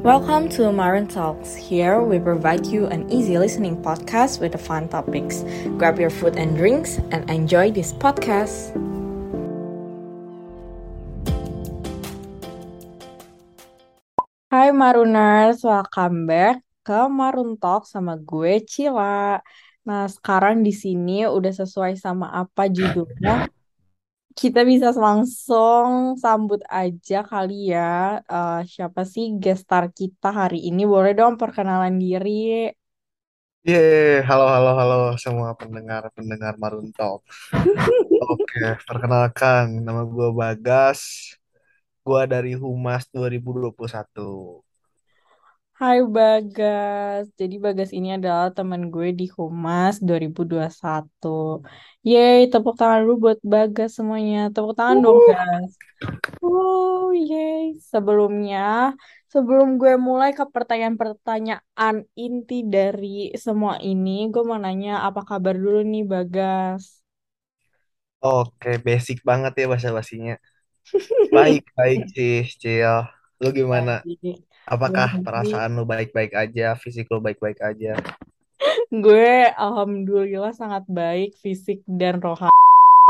Welcome to Marin Talks. Here we provide you an easy listening podcast with the fun topics. Grab your food and drinks and enjoy this podcast. Hai Maruners, welcome back ke Marun Talk sama gue Cila. Nah, sekarang di sini udah sesuai sama apa judulnya? Kita bisa langsung sambut aja kali ya. Eh, siapa sih guest star kita hari ini? Boleh dong perkenalan diri. Yeay, halo halo halo semua pendengar-pendengar Marun Talk. Oke, perkenalkan nama gue Bagas. Gue dari Humas 2021. Hai Bagas. Jadi Bagas ini adalah teman gue di Humas 2021. Yeay, tepuk tangan dulu buat Bagas semuanya. Tepuk tangan dong, guys. Oh, yeay. Sebelumnya, sebelum gue mulai ke pertanyaan-pertanyaan inti dari semua ini, gue mau nanya apa kabar dulu nih, Bagas. Oke, basic banget ya bahasa basinya. Baik baik sih, Cil. Lu gimana? Baik. Apakah Baik. perasaan lu baik-baik aja, fisik lu baik-baik aja? Gue alhamdulillah sangat baik fisik dan rohani.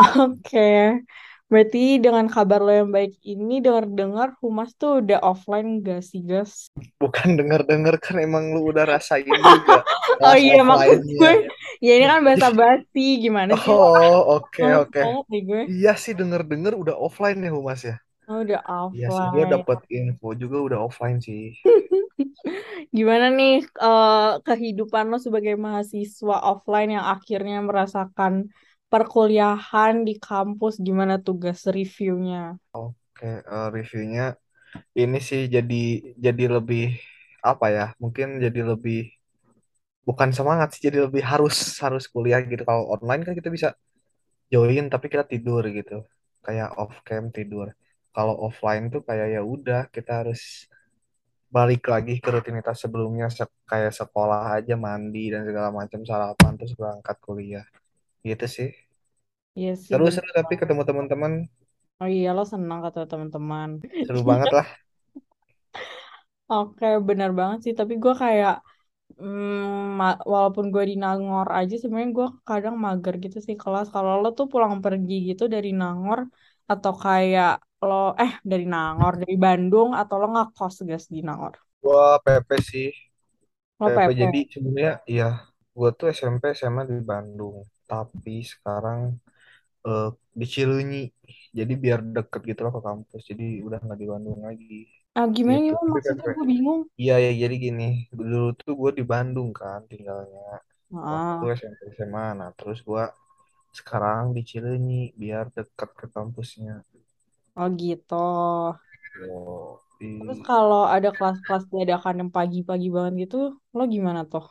Oke. Berarti dengan kabar lo yang baik ini, dengar-dengar Humas tuh udah offline gak sih, guys? Bukan denger-denger kan emang lu udah rasain juga Oh iya, maksud gue, ya ini kan bahasa basi, gimana sih? Oh, oke oke. gue. Iya sih denger-denger udah offline ya Humas ya. Oh, udah Iya sih, gue offline. dapet info juga udah offline sih. Gimana nih eh, kehidupan lo sebagai mahasiswa offline yang akhirnya merasakan perkuliahan di kampus? Gimana tugas reviewnya? Oke, eh, reviewnya ini sih jadi jadi lebih apa ya? Mungkin jadi lebih bukan semangat sih, jadi lebih harus harus kuliah gitu. Kalau online kan kita bisa join tapi kita tidur gitu. Kayak off cam tidur. Kalau offline tuh kayak ya udah kita harus balik lagi ke rutinitas sebelumnya se- kayak sekolah aja mandi dan segala macam sarapan terus berangkat kuliah. Gitu sih. Iya sih Seru seru tapi ketemu teman-teman Oh iya lo senang kata teman-teman. seru banget lah. Oke bener banget sih. Tapi gue kayak mm, ma- walaupun gue di Nangor aja sebenarnya gue kadang mager gitu sih kelas. Kalau lo tuh pulang pergi gitu dari Nangor atau kayak lo eh dari Nangor dari Bandung atau lo ngekos guys di Nangor? Gua PP sih. Lo PP PP. jadi sebenarnya iya gue tuh SMP SMA di Bandung. Tapi sekarang eh, di Cileunyi. Jadi biar deket gitu loh ke kampus. Jadi udah nggak di Bandung lagi. Ah gimana gitu. Gimana maksudnya gue bingung. iya ya jadi gini. Dulu tuh gue di Bandung kan tinggalnya. Waktu Ah, SMP SMA nah terus gue sekarang di Cileunyi biar deket ke kampusnya oh gitu. Oh, Terus kalau ada kelas-kelas dadakan yang pagi-pagi banget gitu, lo gimana tuh?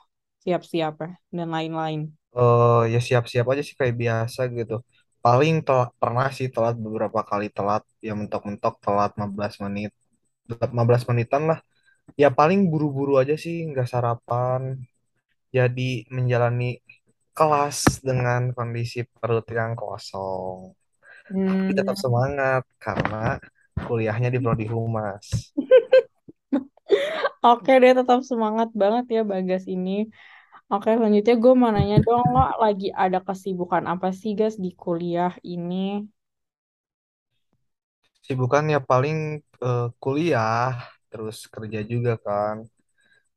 Siap-siap ya dan lain-lain. eh ya siap-siap aja sih kayak biasa gitu. Paling telat, pernah sih telat beberapa kali telat. Ya mentok-mentok telat 15 menit. 15 menitan lah. Ya paling buru-buru aja sih nggak sarapan. Jadi menjalani kelas dengan kondisi perut yang kosong tapi tetap Hmm. semangat karena kuliahnya di Prodi Humas Oke deh, tetap semangat banget ya Bagas ini. Oke, selanjutnya gue mau nanya dong, lo lagi ada kesibukan apa sih guys di kuliah ini? sibukannya paling eh, kuliah terus kerja juga kan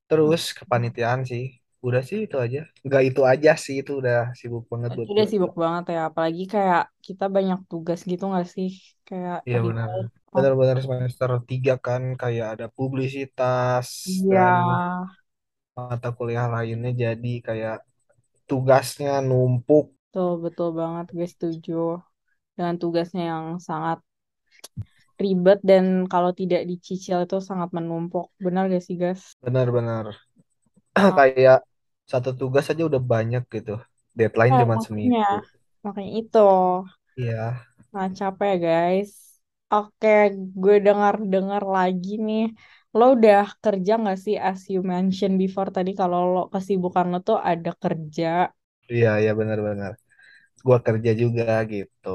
terus kepanitiaan sih udah sih itu aja nggak itu aja sih itu udah sibuk banget buat udah gue sibuk banget ya, apalagi kayak kita banyak tugas gitu gak sih? Kayak Iya benar. Benar-benar semester 3 kan kayak ada publisitas iya, dan mata kuliah lainnya jadi kayak tugasnya numpuk. betul, betul banget gue setuju. Dengan tugasnya yang sangat ribet dan kalau tidak dicicil itu sangat menumpuk. Benar gak sih guys? Benar-benar Oh, kayak satu tugas aja udah banyak gitu. Deadline eh, cuma makanya, seminggu. makanya itu. Iya. Nah, capek ya, guys. Oke, gue dengar-dengar lagi nih. Lo udah kerja nggak sih, as you mentioned before tadi, kalau lo kesibukan lo tuh ada kerja. Iya, iya benar-benar. Gua kerja juga gitu.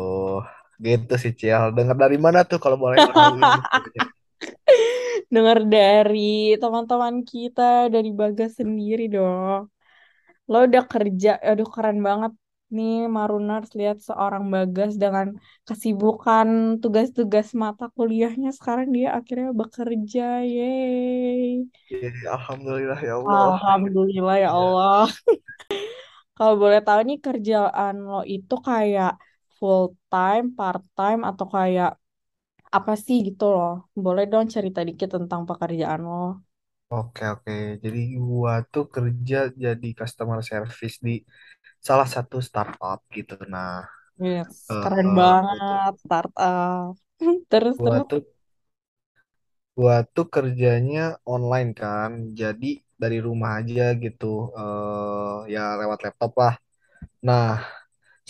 Gitu sih Ciel. Dengar dari mana tuh kalau boleh tahu? Dengar dari teman-teman kita, dari Bagas sendiri dong. Lo udah kerja, aduh keren banget nih Marunars lihat seorang Bagas dengan kesibukan tugas-tugas mata kuliahnya. Sekarang dia akhirnya bekerja, yeay. Iya, Alhamdulillah ya Allah. Alhamdulillah ya Ya. Allah. Kalau boleh tahu nih kerjaan lo itu kayak full time, part time, atau kayak apa sih gitu loh. Boleh dong cerita dikit tentang pekerjaan lo. Oke oke. Jadi gua tuh kerja jadi customer service di salah satu startup gitu. Nah, Yes, keren eh banget startup. Terus gua terus. tuh gua tuh kerjanya online kan. Jadi dari rumah aja gitu. eh ya lewat laptop lah. Nah,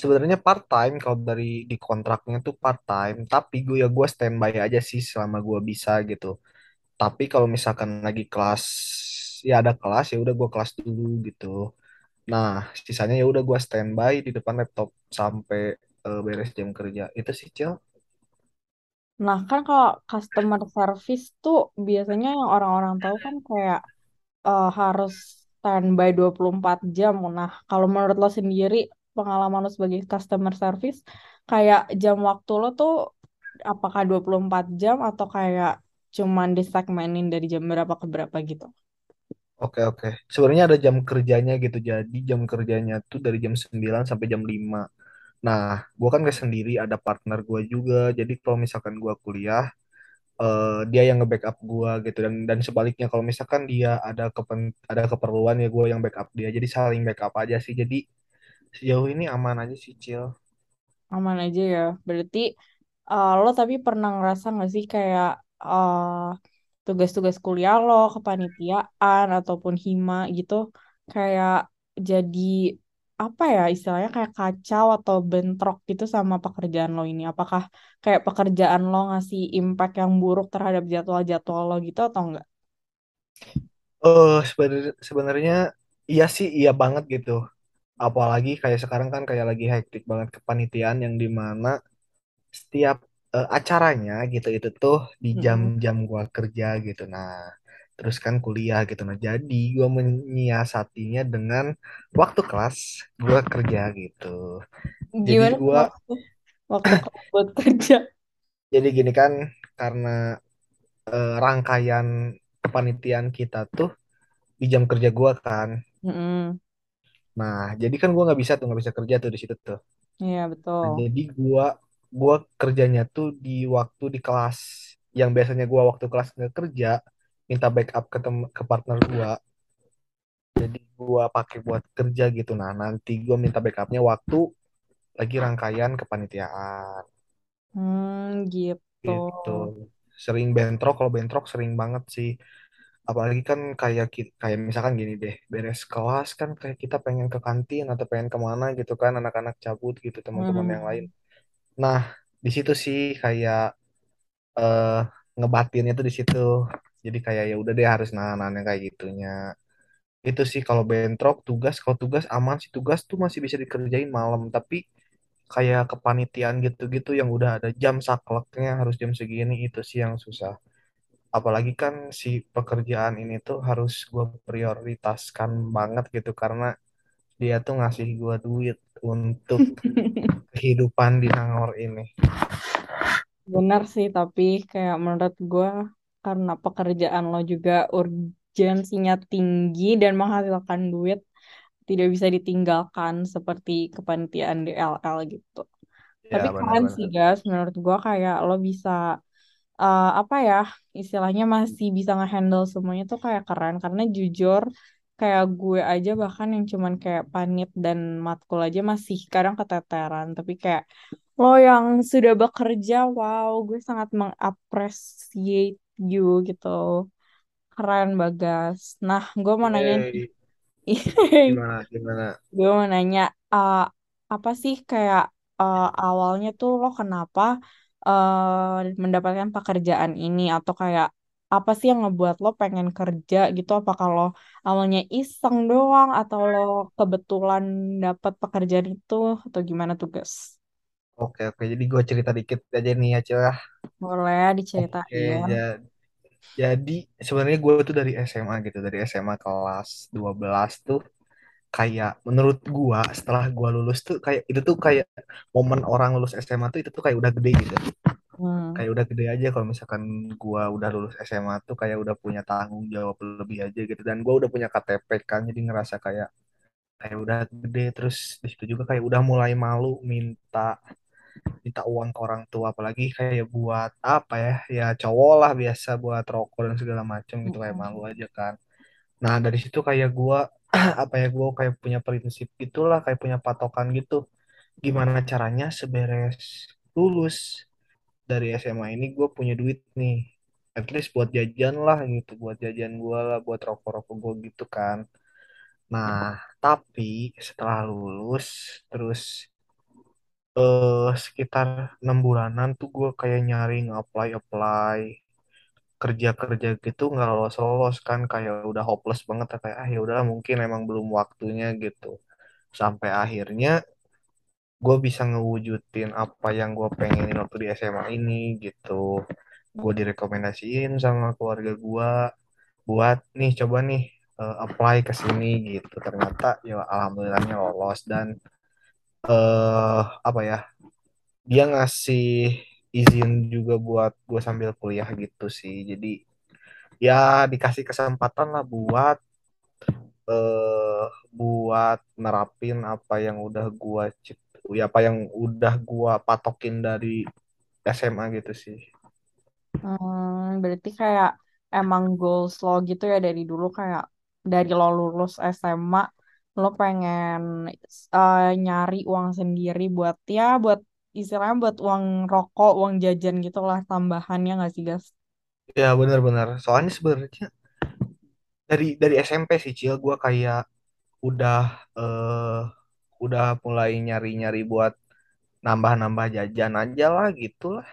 sebenarnya part time kalau dari di kontraknya tuh part time, tapi gue ya gue standby aja sih selama gue bisa gitu. Tapi kalau misalkan lagi kelas ya ada kelas ya udah gue kelas dulu gitu. Nah, sisanya ya udah gue standby di depan laptop sampai eh, beres jam kerja. Itu sih, Cil. Nah, kan kalau customer service tuh biasanya yang orang-orang tahu kan kayak eh, harus standby 24 jam. Nah, kalau menurut lo sendiri, pengalaman lo sebagai customer service, kayak jam waktu lo tuh apakah 24 jam atau kayak cuman disegmenin dari jam berapa ke berapa gitu? Oke, oke. Sebenarnya ada jam kerjanya gitu. Jadi jam kerjanya tuh dari jam 9 sampai jam lima Nah, gue kan gak sendiri, ada partner gue juga. Jadi kalau misalkan gue kuliah, eh, dia yang nge-backup gue gitu. Dan dan sebaliknya kalau misalkan dia ada kepen, ada keperluan ya gue yang backup dia. Jadi saling backup aja sih. Jadi sejauh ini aman aja sih, Cil. Aman aja ya. Berarti eh, lo tapi pernah ngerasa nggak sih kayak eh, tugas-tugas kuliah lo, kepanitiaan ataupun hima gitu kayak jadi apa ya istilahnya kayak kacau atau bentrok gitu sama pekerjaan lo ini. Apakah kayak pekerjaan lo ngasih impact yang buruk terhadap jadwal-jadwal lo gitu atau enggak? Eh, sebenarnya sebenarnya iya sih, iya banget gitu. Apalagi kayak sekarang kan kayak lagi hektik banget kepanitiaan yang di mana setiap eh, acaranya gitu itu tuh di Mm-mm. jam-jam gua kerja gitu. Nah, terus kan kuliah gitu. Nah, jadi gua menyiasatinya dengan waktu kelas gua kerja gitu. Jadi Gimana gua waktu waktu kamu buat kerja? jadi gini kan karena eh, rangkaian kepanitiaan kita tuh di jam kerja gua kan. Mm-mm. Nah, jadi kan gua nggak bisa tuh nggak bisa kerja tuh di situ tuh. Iya Nah, betul. jadi gua gua kerjanya tuh di waktu di kelas yang biasanya gua waktu kelas nggak kerja minta backup ke tem ke partner gua. Jadi gua pakai buat kerja gitu. Nah, nanti gua minta backupnya waktu lagi rangkaian kepanitiaan Hmm, gitu. gitu. Sering bentrok kalau bentrok sering banget sih. Apalagi kan kayak kayak misalkan gini deh, beres kelas kan kayak kita pengen ke kantin atau pengen ke mana gitu kan anak-anak cabut gitu teman-teman yang lain. Nah, di situ sih kayak eh ngebatinnya tuh di situ. Jadi kayak ya udah deh harus nahan yang kayak gitunya. Itu sih kalau bentrok tugas, kalau tugas aman sih tugas tuh masih bisa dikerjain malam, tapi kayak kepanitiaan gitu-gitu yang udah ada jam sakleknya harus jam segini itu sih yang susah. Apalagi kan si pekerjaan ini tuh harus gue prioritaskan banget gitu karena dia tuh ngasih gue duit untuk kehidupan di Nangor ini. Benar sih, tapi kayak menurut gue karena pekerjaan lo juga urgensinya tinggi dan menghasilkan duit, tidak bisa ditinggalkan seperti kepanitiaan DLL gitu. Tapi Ya keren sih benar-benar. guys, menurut gue kayak lo bisa eh, apa ya istilahnya masih bisa ngehandle semuanya tuh kayak keren karena jujur kayak gue aja bahkan yang cuman kayak panit dan matkul aja masih kadang keteteran. Tapi kayak lo yang sudah bekerja wow gue sangat mengapresiate you gitu. Keren Bagas. Nah gue mau nanya Yeay. Gimana, gimana? Gue mau nanya, uh, apa sih kayak uh, awalnya tuh lo kenapa uh, mendapatkan pekerjaan ini? Atau kayak apa sih yang ngebuat lo pengen kerja gitu? Apa kalau awalnya iseng doang atau lo kebetulan dapat pekerjaan itu atau gimana tuh guys? Oke, oke. Jadi gue cerita dikit aja nih ya, Cil. ya. Boleh Oke, diceritain. ya. Jadi sebenarnya gue tuh dari SMA gitu, dari SMA kelas 12 tuh kayak menurut gua setelah gua lulus tuh kayak itu tuh kayak momen orang lulus SMA tuh itu tuh kayak udah gede gitu. Hmm. Kayak udah gede aja kalau misalkan gua udah lulus SMA tuh kayak udah punya tanggung jawab lebih aja gitu. Dan gua udah punya KTP kan jadi ngerasa kayak kayak udah gede. Terus di situ juga kayak udah mulai malu minta minta uang ke orang tua. Apalagi kayak buat apa ya ya cowok lah biasa buat rokok dan segala macam gitu. Kayak malu Mm-mm. aja kan. Nah dari situ kayak gua apa ya gua kayak punya prinsip gitulah kayak punya patokan gitu. Gimana caranya seberes lulus dari SMA ini gue punya duit nih. At least buat jajan lah gitu buat jajan gue lah buat rokok-rokok gue gitu kan. Nah tapi setelah lulus terus eh sekitar enam bulanan tuh gue kayak nyari apply apply. Kerja kerja gitu nggak lolos lolos kan kayak udah hopeless banget kayak ah ya udah mungkin emang belum waktunya gitu. Sampai akhirnya gue bisa ngewujudin apa yang gue pengenin waktu di SMA ini gitu. Gue direkomendasiin sama keluarga gue buat nih coba nih eh, apply ke sini gitu. Ternyata ya alhamdulillahnya lolos dan eh apa ya dia ngasih izin juga buat gue sambil kuliah gitu sih. Jadi ya dikasih kesempatan lah buat eh buat nerapin apa yang udah gua cip ya apa yang udah gua patokin dari SMA gitu sih. Hmm, berarti kayak emang goals lo gitu ya dari dulu kayak dari lo lulus SMA lo pengen eh, nyari uang sendiri buat ya buat istilahnya buat uang rokok, uang jajan gitu lah tambahannya nggak sih guys? Ya benar-benar. Soalnya sebenarnya dari dari SMP sih Cil gua kayak udah eh udah mulai nyari-nyari buat nambah-nambah jajan aja lah gitu lah.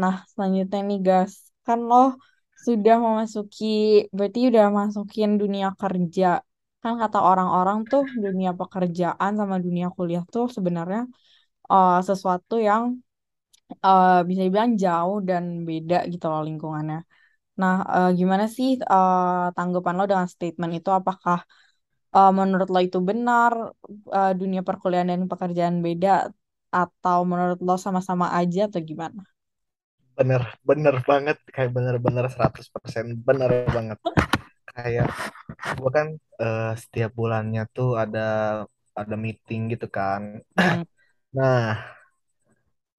Nah, selanjutnya nih guys, kan lo sudah memasuki, berarti udah masukin dunia kerja. Kan kata orang-orang tuh dunia pekerjaan sama dunia kuliah tuh sebenarnya eh, sesuatu yang eh, bisa dibilang jauh dan beda gitu loh lingkungannya. Nah, eh, gimana sih eh, tanggapan lo dengan statement itu? Apakah eh, menurut lo itu benar eh, dunia perkuliahan dan pekerjaan beda atau menurut lo sama-sama aja atau gimana? Bener, bener banget. Kayak bener-bener 100% bener banget. Kayak gua kan eh, setiap bulannya tuh ada ada meeting gitu kan. Hmm. Nah,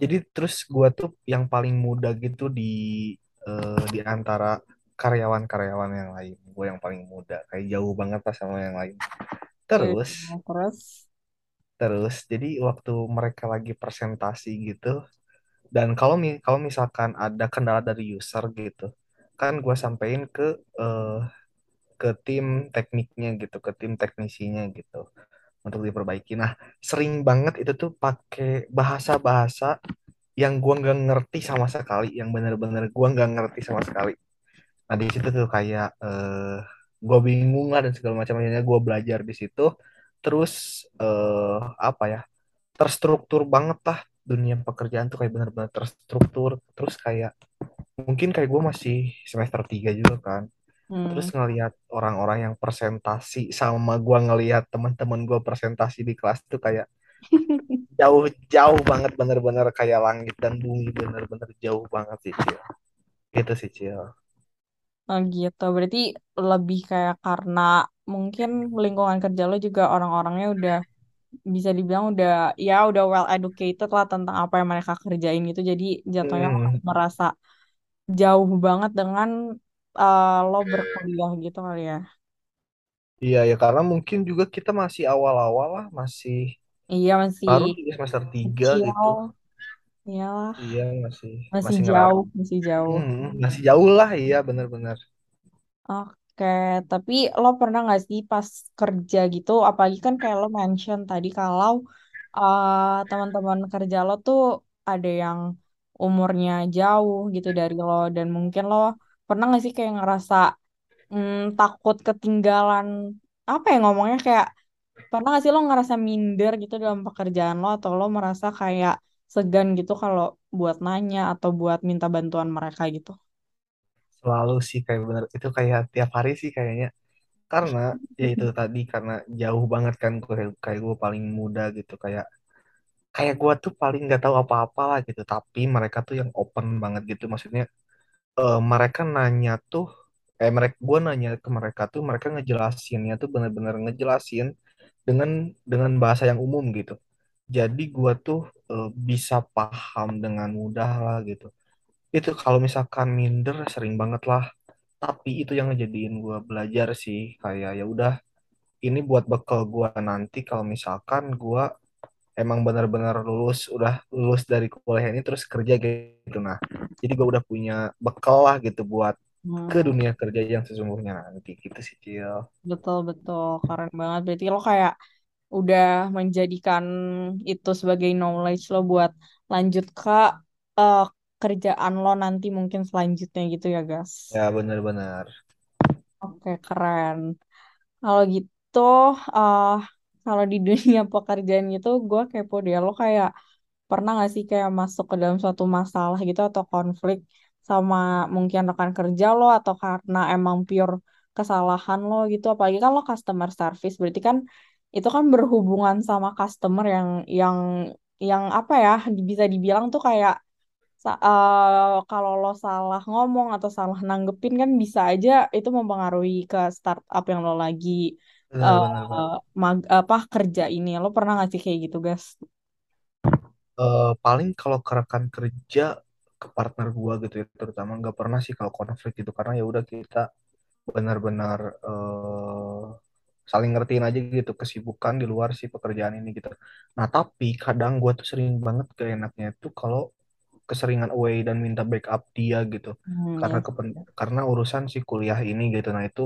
Jadi terus gua tuh yang paling muda gitu di eh, di antara karyawan-karyawan yang lain. Gue yang paling muda, kayak jauh banget pas sama yang lain. Terus, terus terus jadi waktu mereka lagi presentasi gitu, dan kalau kalau misalkan ada kendala dari user gitu, kan gua sampein ke eh, ke tim tekniknya gitu, ke tim teknisinya gitu untuk diperbaiki. Nah, sering banget itu tuh pakai bahasa-bahasa yang gua nggak ngerti sama sekali, yang bener-bener gua nggak ngerti sama sekali. Nah di situ tuh kayak eh gua bingung lah dan segala macam akhirnya gua belajar di situ. Terus eh apa ya terstruktur banget lah dunia pekerjaan tuh kayak bener-bener terstruktur. Terus kayak mungkin kayak gue masih semester 3 juga kan. Terus hmm. ngelihat orang-orang yang presentasi sama gua ngelihat teman-teman gua presentasi di kelas tuh kayak jauh-jauh banget bener-bener kayak langit dan bumi bener-bener jauh banget sih Cil. Gitu sih Cil. Oh gitu, berarti lebih kayak karena mungkin lingkungan kerja lo juga orang-orangnya udah bisa dibilang udah ya udah well educated lah tentang apa yang mereka kerjain gitu. Jadi jatuhnya Hmm, merasa jauh banget dengan eh, lo berkuliah gitu kali ya. iya ya karena mungkin juga kita masih awal-awal lah, masih Iya masih baru semester 3 kecil, gitu. Iyalah Iya masih masih masih jauh, masih jauh. Hmm, masih jauh lah iya benar-benar. Oke, tapi lo pernah nggak sih pas kerja gitu, apalagi kan kayak lo mention tadi kalau eh, teman-teman kerja lo tuh ada yang umurnya jauh gitu dari lo dan mungkin lo pernah nggak sih kayak ngerasa mm, takut ketinggalan apa ya ngomongnya kayak pernah nggak sih lo ngerasa minder gitu dalam pekerjaan lo atau lo merasa kayak segan gitu kalau buat nanya atau buat minta bantuan mereka gitu? selalu sih kayak bener. Itu kayak tiap hari sih kayaknya. Karena ya itu tadi karena jauh banget kan gue kayak gue paling muda gitu. Kayak kayak gue tuh paling nggak tahu apa-apa lah gitu. Tapi mereka tuh yang open banget gitu. Maksudnya eh, mereka nanya tuh eh mereka gue nanya ke mereka tuh mereka ngejelasinnya tuh bener-bener ngejelasin dengan dengan bahasa yang umum gitu jadi gue tuh eh, bisa paham dengan mudah lah gitu. Itu kalau misalkan minder sering banget lah. Tapi itu yang ngejadiin gue belajar sih. Kayak ya udah ini buat bekal gue nanti kalau misalkan gue emang benar-benar lulus udah lulus dari kuliah ini terus kerja gitu. Nah jadi gue udah punya bekal lah gitu buat ke Hmm, dunia kerja yang sesungguhnya. Nanti gitu sih Cil. Betul betul. Keren banget. Berarti lo kayak udah menjadikan itu sebagai knowledge lo buat lanjut ke eh, kerjaan lo nanti mungkin selanjutnya gitu ya, guys. ya benar-benar Oke, keren. Kalau gitu, eh kalau di dunia pekerjaan gitu, gue kepo deh. Lo kayak pernah gak sih kayak masuk ke dalam suatu masalah gitu atau konflik sama mungkin rekan kerja lo atau karena emang pure kesalahan lo gitu. Apalagi kan lo customer service, berarti kan itu kan berhubungan sama customer yang yang yang apa ya bisa dibilang tuh kayak eh, kalau lo salah ngomong atau salah nanggepin kan bisa aja itu mempengaruhi ke startup yang lo lagi benar benar benar mag- apa kerja ini. Lo pernah nggak sih kayak gitu, guys? Eh, paling kalau ke rekan kerja ke partner gua gitu ya terutama nggak pernah sih kalau konflik gitu karena ya udah kita benar-benar eh, saling ngertiin aja gitu kesibukan di luar si pekerjaan ini gitu. Nah tapi kadang gue tuh sering banget gak enaknya itu kalau keseringan away dan minta backup dia gitu Hmm, karena ya. kepen karena urusan si kuliah ini gitu. Nah itu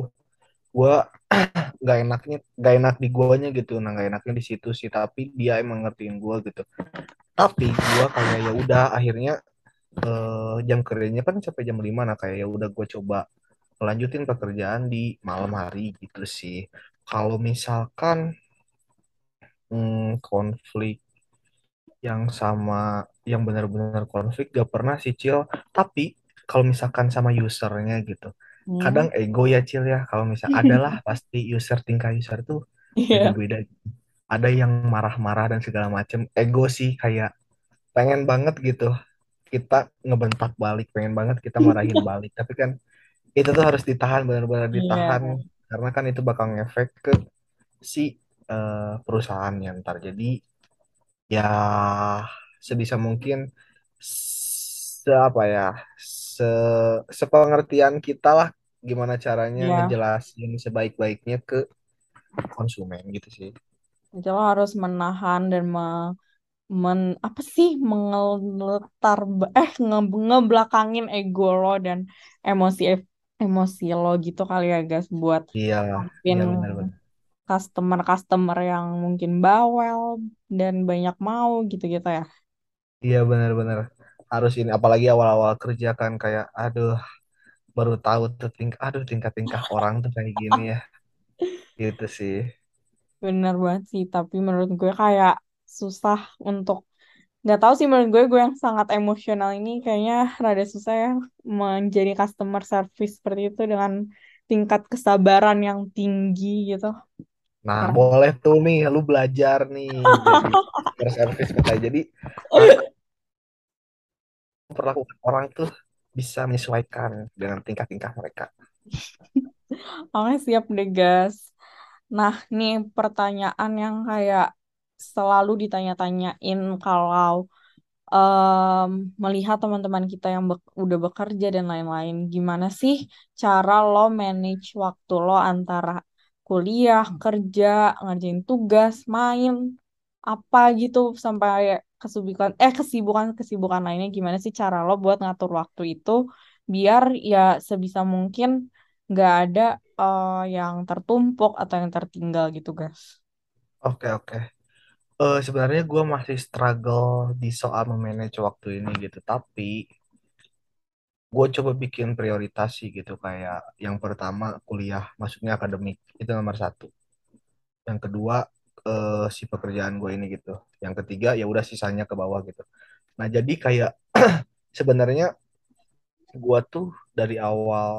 gue gak enaknya gak enak di guanya gitu. Nah gak enaknya di situ sih tapi dia emang ngertiin gue gitu. Tapi gue kayak ya udah akhirnya eh, jam kerjanya kan sampai jam 5 nah kayak ya udah gue coba lanjutin pekerjaan di malam hari gitu sih. Kalau misalkan hmm, konflik yang sama yang benar-benar konflik gak pernah sih Cil. Tapi kalau misalkan sama usernya gitu, Hmm. kadang ego ya Cil ya. Kalau misal adalah pasti user tingkah user tuh Iya. beda-beda. Ada yang marah-marah dan segala macem. Ego sih kayak pengen banget gitu kita ngebentak balik, pengen banget kita marahin balik. Tapi kan itu tuh harus ditahan benar-benar ditahan Iya. Karena kan itu bakal ngefek ke si eh, perusahaannya ntar jadi ya sebisa mungkin se apa ya se sepengertian kita lah gimana caranya Iya. ngejelasin sebaik-baiknya ke konsumen gitu sih Jadi lo harus menahan dan me, men, apa sih mengeletar eh nge, ngebelakangin ego lo dan emosi emosi lo gitu kali ya guys buat iya ngadepin iya customer-customer yang mungkin bawel dan banyak mau gitu-gitu ya. iya benar-benar. Harus ini apalagi awal-awal kerja kan kayak aduh baru tahu tuh tingkah aduh tingkah-tingkah orang tuh kayak gini ya. Gitu sih. Bener banget sih, tapi menurut gue kayak susah untuk nggak tahu sih menurut gue gue yang sangat emosional ini kayaknya rada susah ya menjadi customer service seperti itu dengan tingkat kesabaran yang tinggi gitu. Nah, Karena boleh tuh nih, lu belajar nih jadi customer service katanya. Jadi perlakukan orang tuh bisa menyesuaikan dengan tingkah-tingkah mereka. Oke, siap deh, gas. Nah, nih pertanyaan yang kayak selalu ditanya-tanyain kalau em, melihat teman-teman kita yang bek- udah bekerja dan lain-lain, gimana sih cara lo manage waktu lo antara kuliah, kerja, ngerjain tugas, main, apa gitu sampai kesibukan eh kesibukan kesibukan lainnya gimana sih cara lo buat ngatur waktu itu biar ya sebisa mungkin nggak ada eh, yang tertumpuk atau yang tertinggal gitu guys. Oke, oke. Eh, sebenarnya gue masih struggle di soal memanage waktu ini gitu. Tapi gue coba bikin prioritas sih gitu. Kayak yang pertama kuliah, maksudnya akademik. Itu nomor satu. Yang kedua eh, si pekerjaan gue ini gitu. Yang ketiga ya udah sisanya ke bawah gitu. Nah, jadi kayak sebenarnya gua tuh dari awal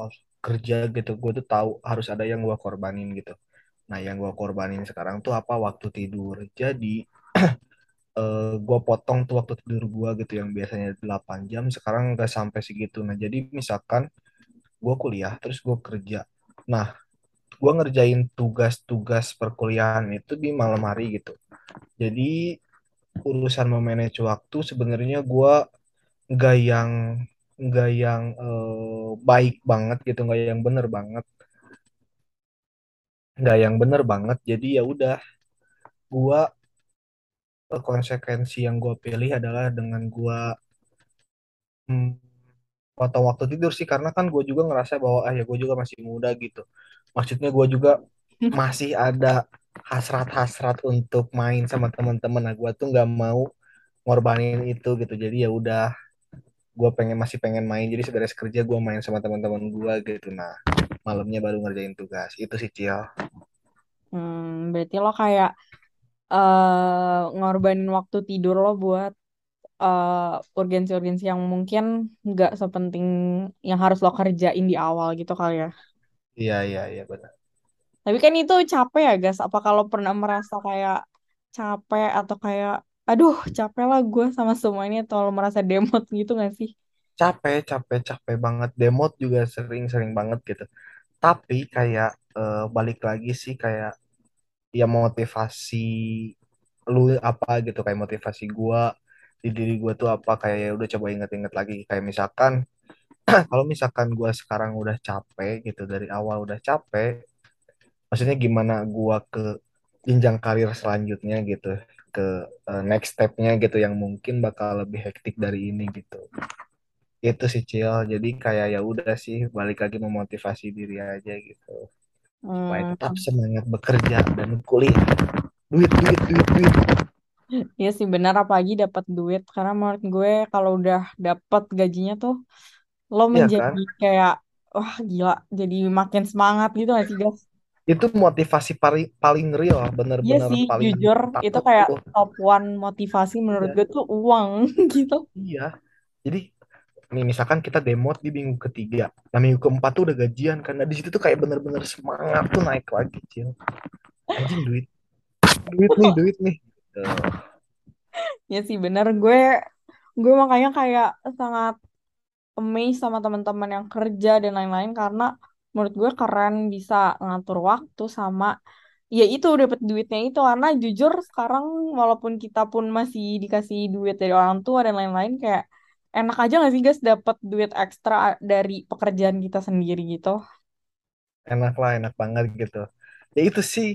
kerja gitu gua tuh tahu harus ada yang gua korbanin gitu nah yang gua korbanin sekarang tuh apa? Waktu tidur. Jadi eh, gua potong tuh waktu tidur gua gitu yang biasanya 8 jam sekarang nggak sampai segitu. Nah jadi misalkan gua kuliah terus gua kerja. Nah gua ngerjain tugas-tugas perkuliahan itu di malam hari gitu. Jadi urusan memanage waktu sebenarnya gua nggak yang nggak yang eh, baik banget gitu nggak yang bener banget nggak yang bener banget jadi ya udah. Gua eh, konsekuensi yang gua pilih adalah dengan gua hmm, potong waktu tidur sih karena kan gue juga ngerasa bahwa ah ya gue juga masih muda gitu. Maksudnya gue juga masih ada hasrat-hasrat untuk main sama teman-teman. Nah gue tuh nggak mau ngorbanin itu gitu. Jadi ya udah gue pengen masih pengen main. Jadi seberes kerja gue main sama teman-teman gue gitu. Nah malamnya baru ngerjain tugas. Itu sih Cial Hmm, berarti lo kayak eh ngorbanin waktu tidur lo buat eh, urgensi-urgensi yang mungkin nggak sepenting yang harus lo kerjain di awal gitu kali ya. iya iya iya benar Tapi kan itu capek ya, guys. Apa kalau pernah merasa kayak capek atau kayak, aduh, capek lah gue sama semua ini atau lo merasa demot gitu gak sih? capek capek capek banget demot juga sering-sering banget gitu tapi kayak eh, balik lagi sih kayak ya motivasi lu apa gitu kayak motivasi gua di diri gua tuh apa kayak ya udah coba inget-inget lagi. Kayak misalkan kalau misalkan gua sekarang udah capek gitu dari awal udah capek maksudnya gimana gua ke jenjang karir selanjutnya gitu ke eh, next stepnya gitu yang mungkin bakal lebih hektik dari ini gitu itu sih Cil. Jadi kayak ya udah sih balik lagi memotivasi diri aja gitu. Supaya tetap Hmm, semangat bekerja dan kuliah. Duit duit duit duit. Iya sih benar apalagi dapat duit. Karena menurut gue kalau udah dapat gajinya tuh lo Iya menjadi kan? kayak wah gila jadi makin semangat gitu gak sih guys? itu motivasi paling paling real Iya bener-bener sih paling jujur itu kayak tuh top one motivasi menurut iya. gue tuh uang gitu. iya. Jadi nih misalkan kita demo di minggu ketiga. Nah minggu keempat tuh udah gajian nah di situ tuh kayak bener-bener semangat tuh naik lagi cil. Anjing duit. Duit nih duit nih. Tuh. Ya sih benar gue gue makanya kayak sangat amazed sama teman-teman yang kerja dan lain-lain karena menurut gue keren bisa ngatur waktu sama ya itu dapat duitnya itu. Karena jujur sekarang walaupun kita pun masih dikasih duit dari orang tua dan lain-lain kayak enak aja gak sih guys dapat duit ekstra dari pekerjaan kita sendiri gitu. enak lah enak banget gitu ya itu sih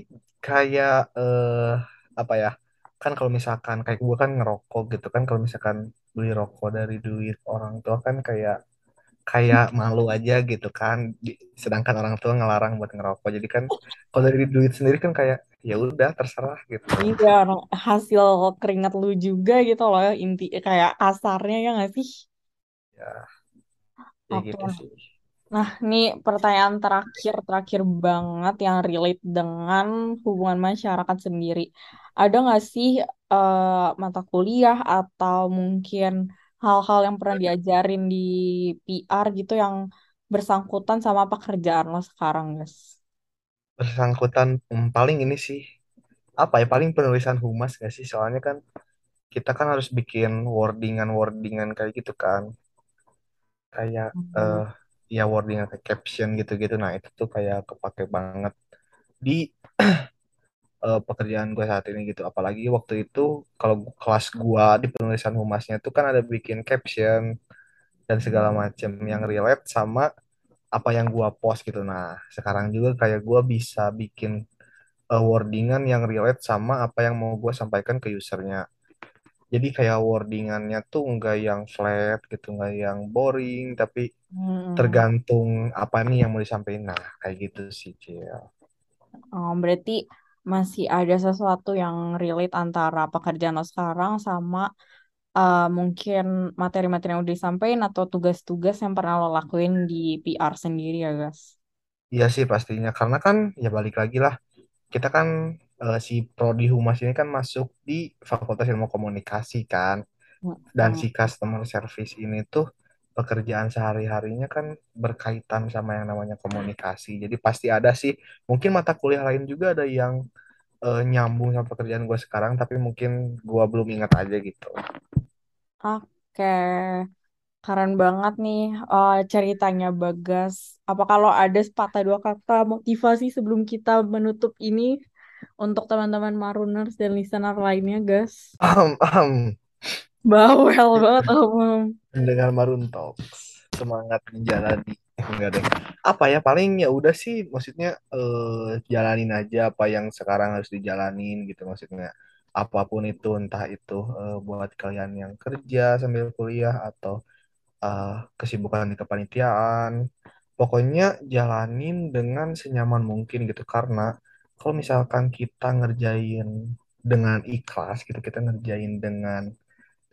kayak eh apa ya kan kalau misalkan kayak gue kan ngerokok gitu kan kalau misalkan beli rokok dari duit orang tua kan kayak kayak malu aja gitu kan sedangkan orang tua ngelarang buat ngerokok jadi kan kalau dari duit sendiri kan kayak ya udah terserah gitu Iya, hasil keringat lu juga gitu loh inti kayak kasarnya ya gak sih? ya ya Oke. gitu sih Nah, ini pertanyaan terakhir, terakhir banget yang relate dengan hubungan masyarakat sendiri. Ada nggak sih eh, mata kuliah atau mungkin hal-hal yang pernah diajarin di PR gitu yang bersangkutan sama pekerjaan lo sekarang, guys? Bersangkutan hmm, paling ini sih apa ya paling penulisan humas gak sih? Soalnya kan kita kan harus bikin wordingan wordingan kayak gitu kan. Kayak Hmm. eh ya wordingan kayak caption gitu-gitu. Nah itu tuh kayak kepake banget di eh, pekerjaan gue saat ini gitu. Apalagi waktu itu kalau kelas gua di penulisan humasnya tuh kan ada bikin caption dan segala macam yang relate sama apa yang gua post gitu. Nah, sekarang juga kayak gua bisa bikin uh, wordingan yang relate sama apa yang mau gua sampaikan ke usernya. Jadi kayak wordingannya tuh nggak yang flat gitu, nggak yang boring, tapi Hmm. tergantung apa nih yang mau disampaikan. Nah, kayak gitu sih, Cil. Oh, berarti masih ada sesuatu yang relate antara pekerjaan lo sekarang sama eh, mungkin materi-materi yang udah disampaikan atau tugas-tugas yang pernah lo lakuin di PR sendiri ya, guys. Iya sih pastinya, karena kan ya balik lagi lah, kita kan uh, si Prodi Humas ini kan masuk di Fakultas Ilmu Komunikasi kan. dan si customer service ini tuh pekerjaan sehari-harinya kan berkaitan sama yang namanya komunikasi. Jadi pasti ada sih, mungkin mata kuliah lain juga ada yang eh, nyambung sama pekerjaan gue sekarang, tapi mungkin gue belum ingat aja gitu. Oke, keren banget nih eh, ceritanya Bagas. Apa kalau ada sepatah dua kata motivasi sebelum kita menutup ini untuk teman-teman Maruners dan listener lainnya, guys? Ahem, ahem. Bawel banget, Om. Mendengar Maroon Talks, semangat menjalani. Eh, Enggak deh. Apa ya paling ya udah sih, maksudnya eh, jalanin aja apa yang sekarang harus dijalanin gitu maksudnya. Apa pun itu, entah itu eh, buat kalian yang kerja sambil kuliah atau eh, kesibukan di kepanitiaan. Pokoknya jalanin dengan senyaman mungkin gitu karena kalau misalkan kita ngerjain dengan ikhlas gitu, kita ngerjain dengan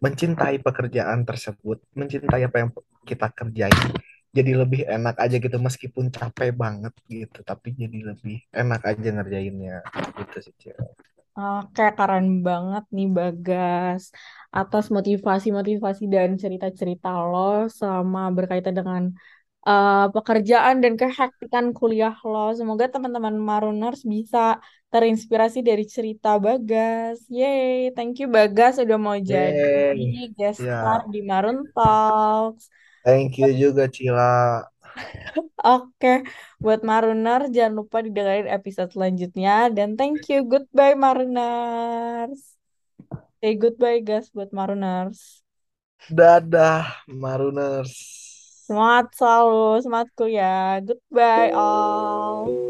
mencintai pekerjaan tersebut, mencintai apa yang kita kerjain, jadi lebih enak aja gitu meskipun capek banget gitu, tapi jadi lebih enak aja ngerjainnya gitu sih. Oke, keren banget nih Bagas atas motivasi-motivasi dan cerita-cerita lo sama berkaitan dengan eh, pekerjaan dan kehektikan kuliah lo. Semoga teman-teman Maruners bisa terinspirasi dari cerita Bagas. Yeay, thank you Bagas udah mau jadi guest star siap. di Marun Talks. Thank you juga Cila. Oke, buat Maruner jangan lupa didengarin episode selanjutnya dan thank you. Goodbye Maruners. Say goodbye guys buat Maruners. Dadah, Maruners. Semangat selalu, semangat kuliah. Goodbye all.